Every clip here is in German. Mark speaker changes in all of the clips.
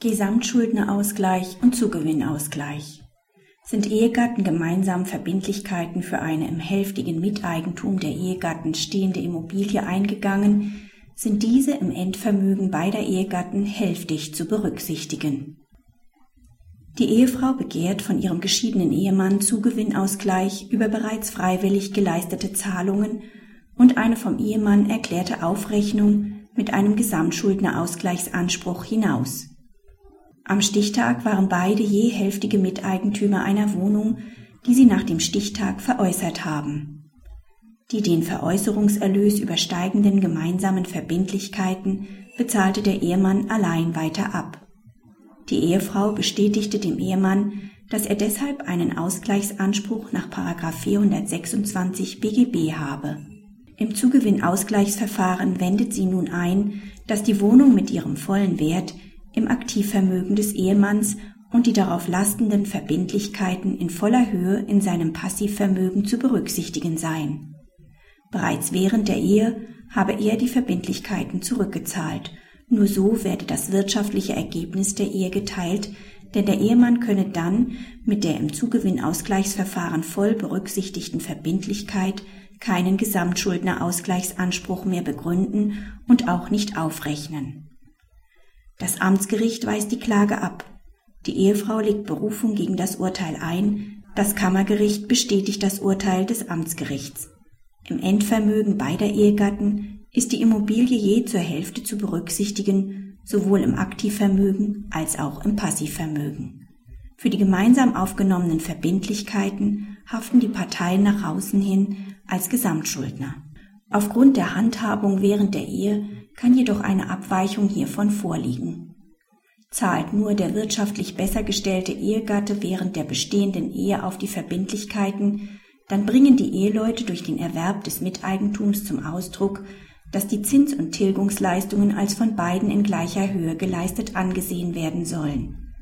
Speaker 1: Gesamtschuldnerausgleich und Zugewinnausgleich. Sind Ehegatten gemeinsam Verbindlichkeiten für eine im hälftigen Miteigentum der Ehegatten stehende Immobilie eingegangen, sind diese im Endvermögen beider Ehegatten hälftig zu berücksichtigen. Die Ehefrau begehrt von ihrem geschiedenen Ehemann Zugewinnausgleich über bereits freiwillig geleistete Zahlungen und eine vom Ehemann erklärte Aufrechnung mit einem Gesamtschuldnerausgleichsanspruch hinaus. Am Stichtag waren beide je hälftige Miteigentümer einer Wohnung, die sie nach dem Stichtag veräußert haben. Die den Veräußerungserlös übersteigenden gemeinsamen Verbindlichkeiten bezahlte der Ehemann allein weiter ab. Die Ehefrau bestätigte dem Ehemann, dass er deshalb einen Ausgleichsanspruch nach 426 BGB habe. Im Zugewinnausgleichsverfahren wendet sie nun ein, dass die Wohnung mit ihrem vollen Wert im Aktivvermögen des Ehemanns und die darauf lastenden Verbindlichkeiten in voller Höhe in seinem Passivvermögen zu berücksichtigen seien. Bereits während der Ehe habe er die Verbindlichkeiten zurückgezahlt, nur so werde das wirtschaftliche Ergebnis der Ehe geteilt, denn der Ehemann könne dann mit der im Zugewinnausgleichsverfahren voll berücksichtigten Verbindlichkeit keinen Gesamtschuldnerausgleichsanspruch mehr begründen und auch nicht aufrechnen. Das Amtsgericht weist die Klage ab. Die Ehefrau legt Berufung gegen das Urteil ein. Das Kammergericht bestätigt das Urteil des Amtsgerichts. Im Endvermögen beider Ehegatten ist die Immobilie je zur Hälfte zu berücksichtigen, sowohl im Aktivvermögen als auch im Passivvermögen. Für die gemeinsam aufgenommenen Verbindlichkeiten haften die Parteien nach außen hin als Gesamtschuldner. Aufgrund der Handhabung während der Ehe kann jedoch eine Abweichung hiervon vorliegen. Zahlt nur der wirtschaftlich besser gestellte Ehegatte während der bestehenden Ehe auf die Verbindlichkeiten, dann bringen die Eheleute durch den Erwerb des Miteigentums zum Ausdruck, dass die Zins- und Tilgungsleistungen als von beiden in gleicher Höhe geleistet angesehen werden sollen.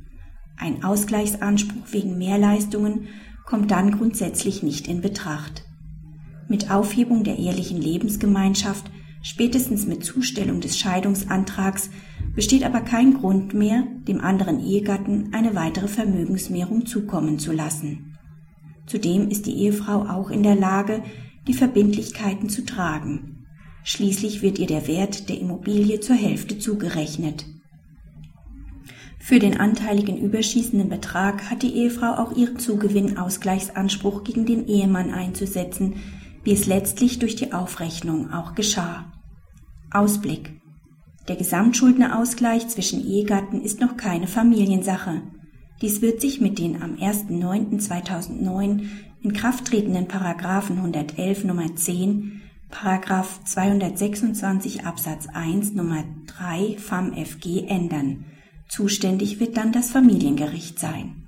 Speaker 1: Ein Ausgleichsanspruch wegen Mehrleistungen kommt dann grundsätzlich nicht in Betracht. Mit Aufhebung der ehelichen Lebensgemeinschaft, spätestens mit Zustellung des Scheidungsantrags, besteht aber kein Grund mehr, dem anderen Ehegatten eine weitere Vermögensmehrung zukommen zu lassen. Zudem ist die Ehefrau auch in der Lage, die Verbindlichkeiten zu tragen. Schließlich wird ihr der Wert der Immobilie zur Hälfte zugerechnet. Für den anteiligen überschießenden Betrag hat die Ehefrau auch ihren Zugewinnausgleichsanspruch gegen den Ehemann einzusetzen, wie es letztlich durch die Aufrechnung auch geschah. Ausblick. Der Gesamtschuldnerausgleich zwischen Ehegatten ist noch keine Familiensache. Dies wird sich mit den am 1.9.2009 in Kraft tretenden Paragraphen 111 Nummer 10, Paragraph 226 Absatz 1 Nummer 3 FAMFG ändern. Zuständig wird dann das Familiengericht sein.